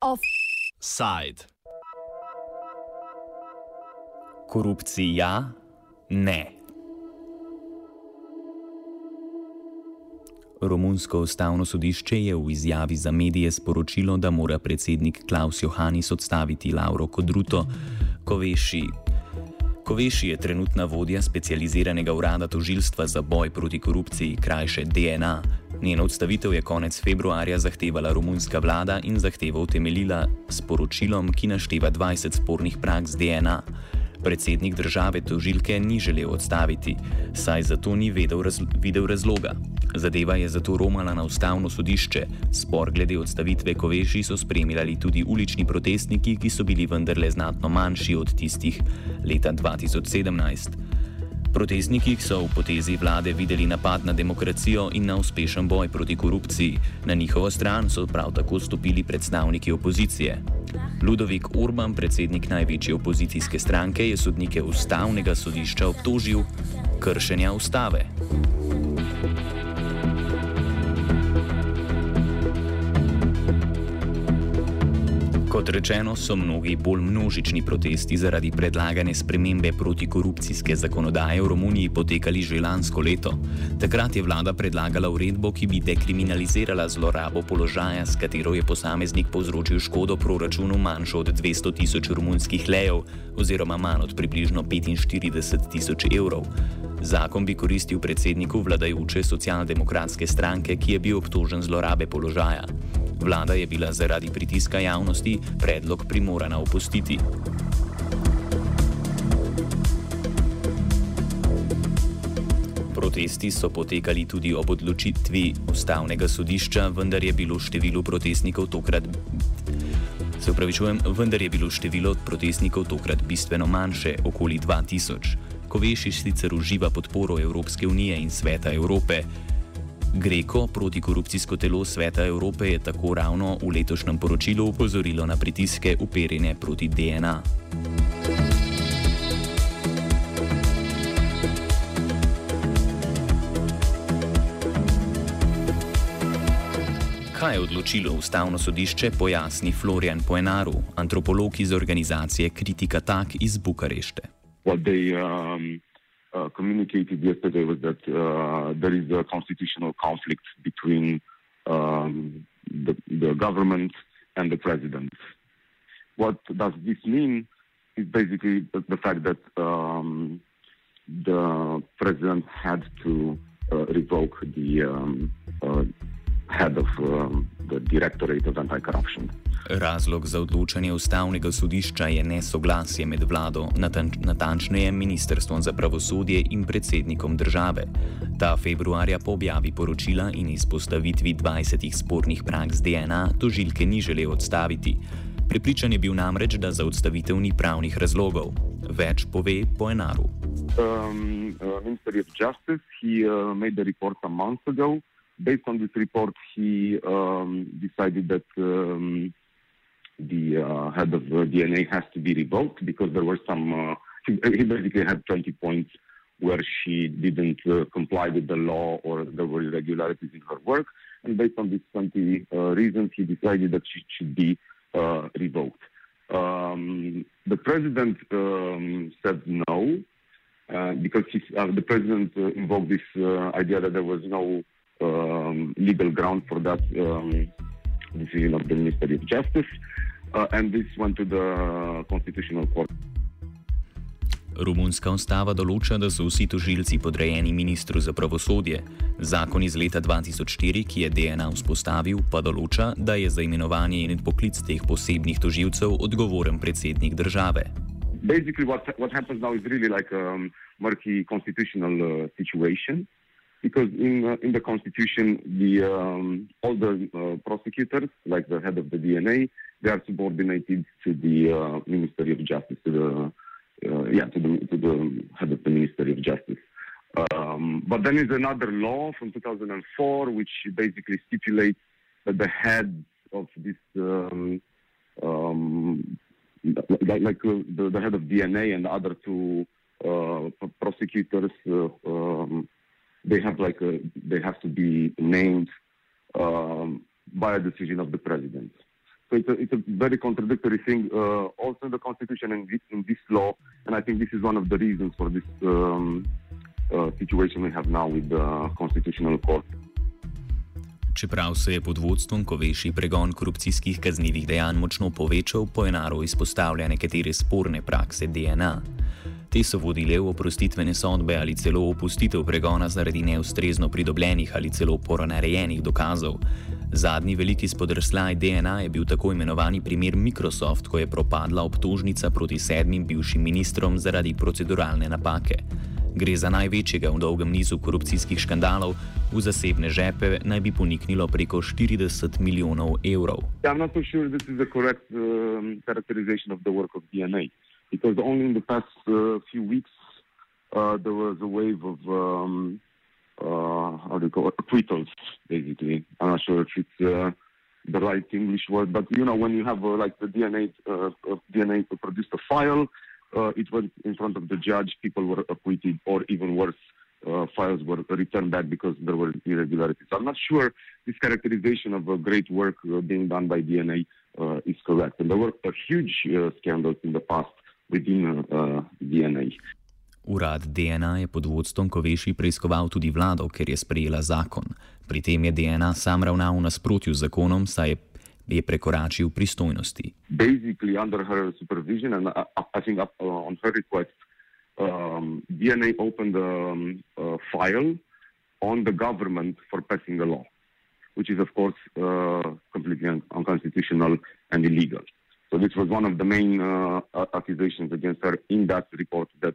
Offside. Korupcija ne. Romunsko ustavno sodišče je v izjavi za medije sporočilo, da mora predsednik Klaus Johannis odstaviti Lauro Kodruto, Koveši. Koveši je trenutna vodja specializiranega urada tožilstva za boj proti korupciji, krajše DNA. Njeno odstavitev je konec februarja zahtevala romunska vlada in zahtevo utemeljila s poročilom, ki našteva 20 spornih praks DNA predsednik države tožilke ni želel odstaviti, saj zato ni vedel raz, videl razloga. Zadeva je zato romala na ustavno sodišče. Spor glede odstavitve Koveši so spremljali tudi ulični protestniki, ki so bili vendarle znatno manjši od tistih leta 2017. Protestniki so v potezi vlade videli napad na demokracijo in na uspešen boj proti korupciji. Na njihovo stran so prav tako stopili predstavniki opozicije. Ludovik Urban, predsednik največje opozicijske stranke, je sodnike ustavnega sodišča obtožil kršenja ustave. Kot rečeno, so mnogi bolj množični protesti zaradi predlagane spremembe protikorupcijske zakonodaje v Romuniji potekali že lansko leto. Takrat je vlada predlagala uredbo, ki bi dekriminalizirala zlorabo položaja, s katero je posameznik povzročil škodo proračunu manjšo od 200 tisoč romunskih lejev oziroma manj od približno 45 tisoč evrov. Zakon bi koristil predsedniku vladajoče socialdemokratske stranke, ki je bil obtožen zlorabe položaja. Vlada je bila zaradi pritiska javnosti predlog primorana opustiti. Protesti so potekali tudi ob odločitvi ustavnega sodišča, vendar je bilo število protestnikov tokrat. Se upravičujem, vendar je bilo število protestnikov tokrat bistveno manjše, okoli 2000. Koveši sicer uživa podporo Evropske unije in Sveta Evrope. Greko, protikorupcijsko telo Sveta Evrope, je tako ravno v letošnjem poročilu upozorilo na pritiske uperjene proti DNA. Kaj je odločilo ustavno sodišče, pojasni Florian Poenaru, antropolog iz organizacije Kritika Tak iz Bukarešte. What they um, Uh, communicated yesterday was that uh, there is a constitutional conflict between um, the, the, government and the president. What does this mean? Is basically the, fact that um, the president had to uh, revoke the um, head of um, the Directorate of Anti-Corruption. Razlog za odločanje ustavnega sodišča je nesoglasje med vlado, natančneje ministrstvom za pravosodje in predsednikom države. Ta februarja po objavi poročila in izpostavitvi 20 spornih praks DNA tožilke ni želel odstaviti. Pripričan je bil namreč, da za odstavitev ni pravnih razlogov. Več pove po enaru. Um, uh, based on this report, he um, decided that um, the uh, head of the DNA has to be revoked because there were some. Uh, he, he, basically had 20 points where she didn't uh, comply with the law or there were irregularities in her work, and based on these 20 uh, reasons, he decided that she should be uh, revoked. Um, the president um, said no. Uh, because the president invoked this idea that there was no um, legal ground for that um, decision of the Ministry of Justice, uh, and this went to the Constitutional Court. Romunska ustava določa, da so vsi tožilci podrejeni ministru za pravosodje. Zakon iz leta 2004, ki je DNA vzpostavil, pa določa, da je za imenovanje in poklic teh posebnih tožilcev odgovoren predsednik države. Basically, what, what happens now is really like a um, murky constitutional uh, situation. Because in uh, in the constitution, the um, all the uh, prosecutors, like the head of the DNA, they are subordinated to the uh, Ministry of Justice, to the uh, yeah, to the to the head of the Ministry of Justice. Um, but then is another law from 2004 which basically stipulates that the head of this um, um, like, like uh, the, the, head of DNA and the other two uh, prosecutors um, they have like a, they have to be named um, by a decision of the president. So it's a, it's a very contradictory thing, uh, also in the constitution and in this law, and I think this is one of the reasons for this um, uh, situation we have now with the constitutional court. Čeprav se je pod vodstvom Koveši pregon korupcijskih kaznjivih dejanj močno povečal, Poenaro izpostavlja nekatere sporne prakse DNA. Te so vodile v oprostitvene sodbe ali celo opustitev pregona zaradi neustrezno pridobljenih ali celo poronarejenih dokazov. Zadnji veliki spodrsljaj DNA je bil tako imenovani primer Microsoft, ko je propadla obtožnica proti sedmim bivšim ministrom zaradi proceduralne napake. Gre za največjega v dolgem nizu korupcijskih škandalov, v zasebne žepe naj bi poniknilo preko 40 milijonov evrov. Ja, nisem prepričan, da je to pravilna karakterizacija dela DNA. Because only in the past uh, few weeks uh, there was a wave of um, uh, how do you call it acquittals. Basically, I'm not sure if it's uh, the right English word, but you know when you have uh, like the DNA uh, DNA produced a file, it went in front of the judge. People were acquitted, or even worse. files were returned back because there were irregularities. I'm not sure this characterization of a great work being done by DNA is correct. And there were huge scandals in the past within uh, DNA. Urad DNA je pod vodstvom Koveši preiskoval tudi vlado, ker je sprejela zakon. Pri tem je DNA sam ravnal v nasprotju z zakonom, saj je, je prekoračil pristojnosti. Basically, under her supervision and uh, I think up, uh, on her request, um, DNA opened a, um, a file on the government for passing a law, which is, of course, uh, completely un unconstitutional and illegal. So this was one of the main uh, accusations against her in that report that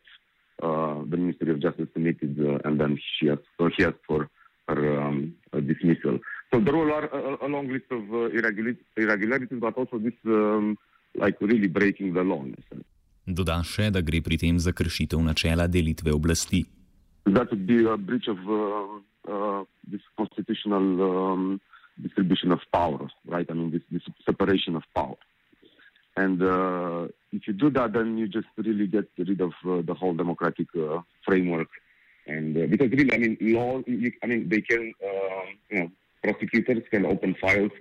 uh, the Ministry of Justice submitted, uh, and then she asked, so she asked for her um, dismissal. So there were a, a long list of irregularities, but also this um, like really breaking the law. Doda še, da gre pri tem za kršitev načela delitve oblasti. That would be a breach of uh, uh, this constitutional um, distribution of power, right? I mean, this, this separation of power. And uh, if you do that, then you just really get rid of uh, the whole democratic uh, framework. And uh, because really, I mean, law, you, I mean, they can, uh, you know, prosecutors can open files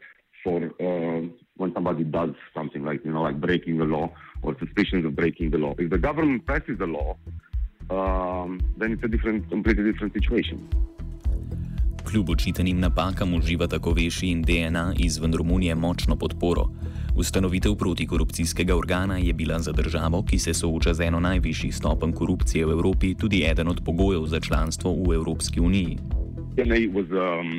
for uh, when somebody does something like, you know, like breaking the law or suspicions of breaking the law. If the government passes the law, um, then it's a different, completely different situation. Kljub očitanim napakam uživa tako Veši in DNA izven Romunije močno podporo. Ustanovitev protikorupcijskega organa je bila za državo, ki se sooča z eno najvišjih stopenj korupcije v Evropi, tudi eden od pogojev za članstvo v Evropski uniji. DNA was um,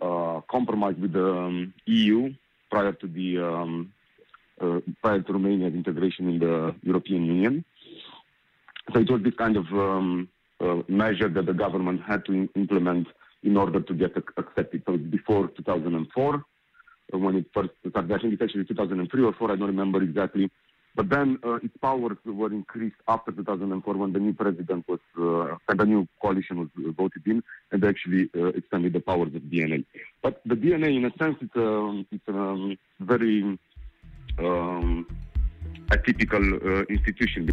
uh, compromised with the um, EU prior to the um, uh, prior to Romania's integration in the European Union. So it was this kind of um, uh, measure that the government had to implement in order to get accepted. So before 2004. When it first started. I think it's actually 2003 or 4, I don't remember exactly. But then uh, its powers were increased after 2004 when the new president was, uh, and the new coalition was voted in, and actually uh, extended the powers of DNA. But the DNA, in a sense, it's a, it's a um, very um, atypical uh, institution.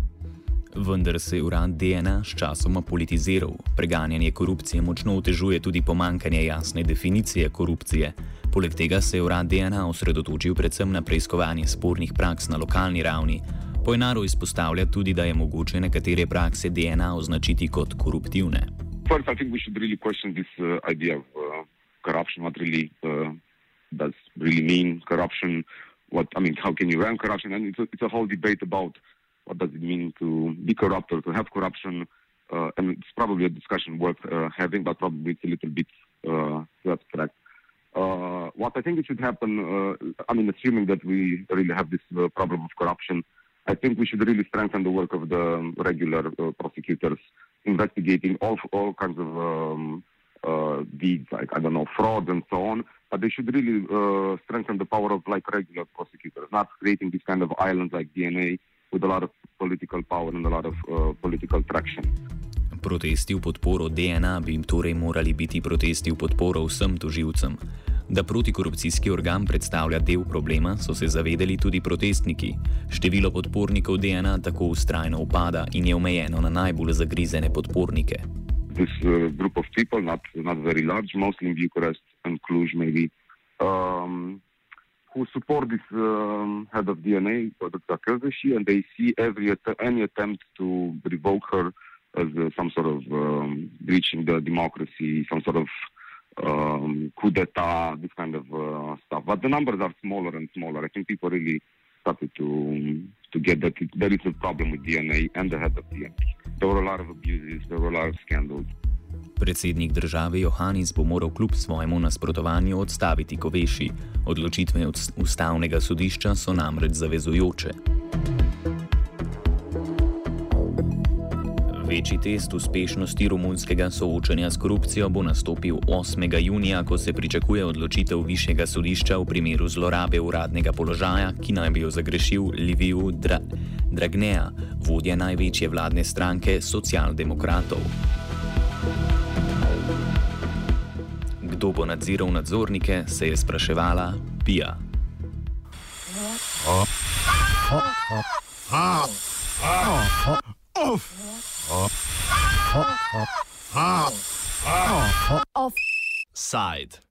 Vendar se je urad DNA sčasoma politiziral. Preganjanje korupcije močno otežuje tudi pomankanje jasne definicije korupcije. Poleg tega se je urad DNA osredotočil predvsem na preiskovanje spornih praks na lokalni ravni. Pojnaro izpostavlja tudi, da je mogoče nekatere prakse DNA označiti kot koruptivne. First, I think we should really question this uh, idea of uh, corruption. What really uh, does really mean corruption? What I mean, how can you run corruption? And it's a, it's a whole debate about what does it mean to be corrupt or to have corruption. Uh, and it's probably a discussion worth uh, having, but probably it's a little bit uh, abstract. Uh, what I think it should happen, uh, I mean, assuming that we really have this uh, problem of corruption, I think we should really strengthen the work of the regular prosecutors investigating all all kinds of um, deeds, like I don't know, fraud and so on. But they should really strengthen the power of like regular prosecutors, not creating these kind of islands like DNA with a lot of political power and a lot of uh, political traction. Protesti v podporo DNA bi torej morali biti protesti v podporo vsem toživcem. Da protikorupcijski organ predstavlja del problema, so se zavedeli tudi protestniki. Število podpornikov DNA tako ustrajno upada in je omejeno na najbolj zagrizene podpornike. This uh, group of people, not not very large, mostly in Bucharest and Cluj, maybe, um, who support this um, head of DNA, Dr. Kurdishi, and they see every att- any attempt to revoke her as uh, some sort of um, breaching the democracy, some sort of um, coup d'etat, this kind of uh, stuff. But the numbers are smaller and smaller. I think people really started to to get that there is a problem with DNA and the head of DNA. There were a lot of abuses, there were a lot of scandals. Predsednik države Johannes bo moral kljub svojemu nasprotovanju odstaviti Koveši. Odločitve ustavnega sodišča so namreč zavezujoče. Večji test uspešnosti romunskega soočanja s korupcijo bo nastopil 8. junija, ko se pričakuje odločitev višjega sodišča v primeru zlorabe uradnega položaja, ki naj bi jo zagrešil Liviju Dra Dragneja, vodja največje vladne stranke socialdemokratov. Kdo bo nadziral nadzornike, se je spraševala Pija. Oh. Oh. Oh. Oh. Oh. Offside.